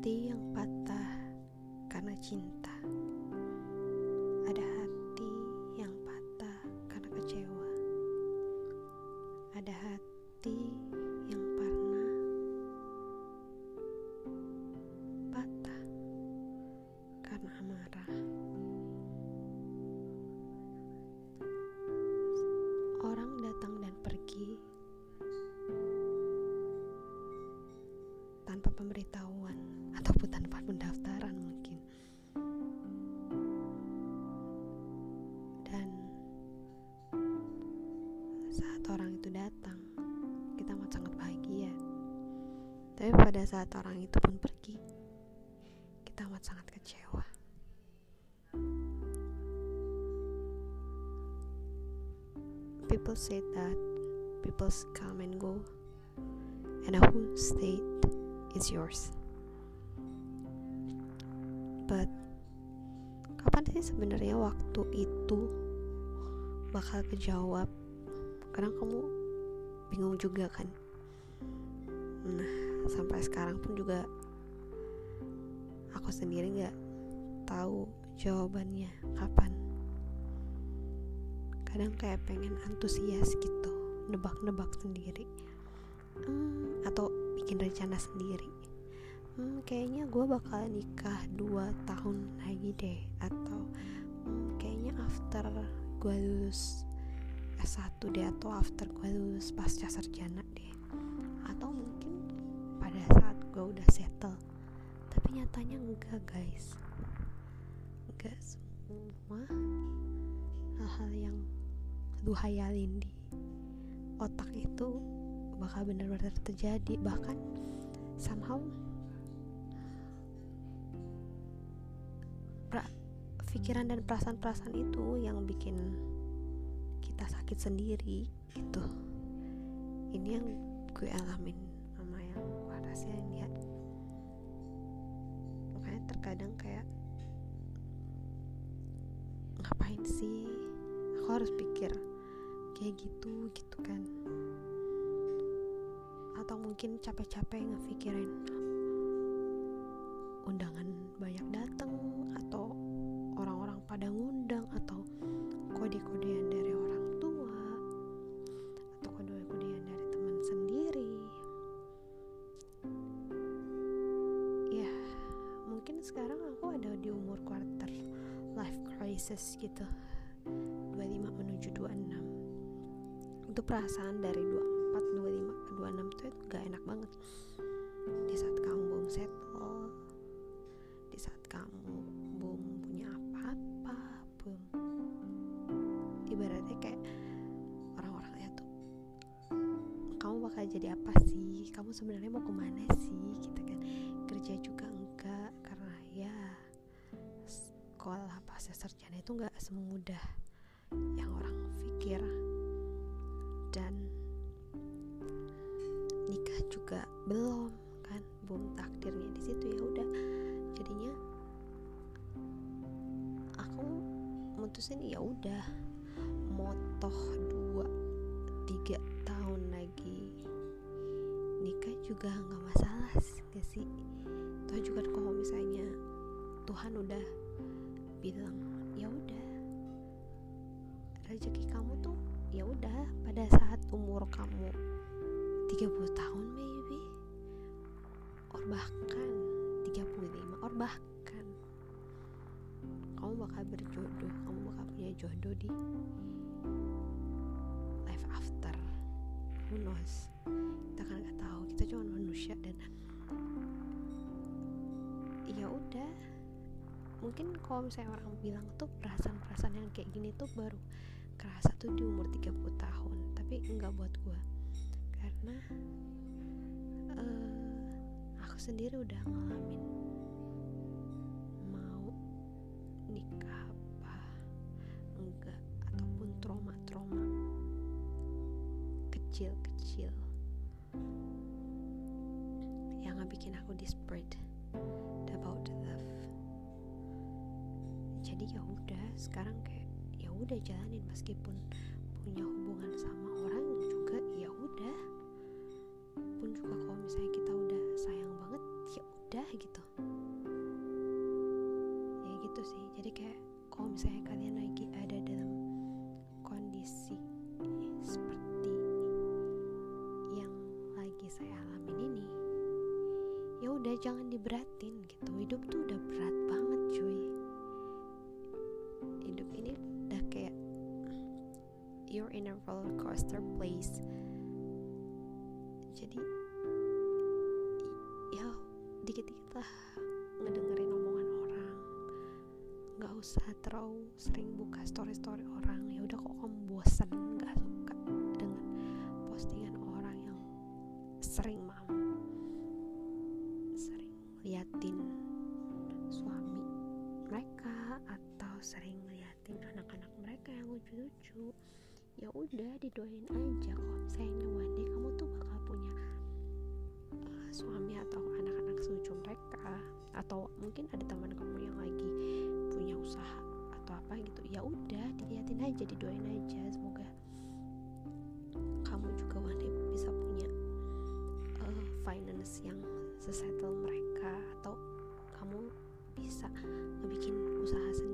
hati yang patah karena cinta. Ada hati yang patah karena kecewa. Ada hati yang pernah patah karena amarah. Orang datang dan pergi tanpa pemberitahuan. Saat orang itu datang, kita amat sangat bahagia. Tapi pada saat orang itu pun pergi, kita amat sangat kecewa. People say that people come and go, and who stayed is yours. But kapan sih sebenarnya waktu itu bakal kejawab? Kadang kamu bingung juga kan. Nah, sampai sekarang pun juga aku sendiri nggak tahu jawabannya kapan. Kadang kayak pengen antusias gitu nebak-nebak sendiri. Hmm, atau bikin rencana sendiri. Hmm, kayaknya gue bakal nikah dua tahun lagi deh atau hmm, kayaknya after gue lulus S1 deh atau after gue lulus pasca sarjana deh. Atau mungkin pada saat gue udah settle. Tapi nyatanya enggak guys. Enggak semua hal-hal yang lu hayalin di otak itu bakal benar-benar terjadi. Bahkan somehow pra, pikiran dan perasaan-perasaan itu yang bikin kita sakit sendiri gitu. Ini yang gue alamin sama yang gue rasain ya. Makanya terkadang kayak ngapain sih? Aku harus pikir kayak gitu gitu kan. Atau mungkin capek-capek ngepikirin undangan banyak datang atau orang-orang pada ngundang atau kode-kodean crisis gitu. 25 menuju 26 itu perasaan dari 24 25 ke 26 tuh gak enak banget. Di saat kamu belum settle di saat kamu belum punya apa-apa belum. Ibaratnya kayak orang-orang ya tuh kamu bakal jadi apa sih? Kamu sebenarnya mau ke mana sih? Gitu kan. Kerja juga sekolah pasca sarjana itu nggak semudah yang orang pikir. Dan nikah juga belum kan belum takdirnya di situ ya udah. Jadinya aku mutusin ya udah motoh dua tiga tahun lagi. Nikah juga nggak masalah sih? Toh juga kalau misalnya Tuhan udah bilang ya udah. Rezeki kamu tuh ya udah pada saat umur kamu 30 tahun maybe or bahkan 35 or bahkan kamu bakal berjodoh kamu bakal punya jodoh di life after. Who knows? Kita kan nggak tahu kita cuma manusia dan ya udah mungkin kalau misalnya orang bilang tuh perasaan-perasaan yang kayak gini tuh baru kerasa tuh di umur 30 tahun. Tapi enggak buat gue karena uh, aku sendiri udah ngalamin mau nikah apa enggak ataupun trauma-trauma kecil-kecil yang bikin aku desperate jadi ya udah sekarang kayak ya udah jalanin meskipun punya hubungan sama orang juga ya udah. Pun juga kalau misalnya kita udah sayang banget ya udah gitu. Ya gitu sih. Jadi kayak kalau misalnya kalian lagi ada dalam kondisi seperti yang lagi saya alamin ini ya udah jangan diberatin gitu. Hidup tuh you're in a roller coaster place. Jadi ya dikit-dikit lah ngedengerin omongan orang. Nggak usah terlalu sering buka story-story orang. Ya udah kok kamu bosan nggak suka dengan postingan orang yang sering mam sering liatin suami mereka atau sering liatin anak-anak mereka yang lucu-lucu ya udah didoain aja kok. Misalnya one kamu tuh bakal punya uh, suami atau anak-anak selucu mereka. Atau mungkin ada teman kamu yang lagi punya usaha atau apa gitu. Ya udah diliatin aja didoain aja. Semoga kamu juga one bisa punya uh, finance yang sesettle mereka. Atau kamu bisa ngebikin usaha sendiri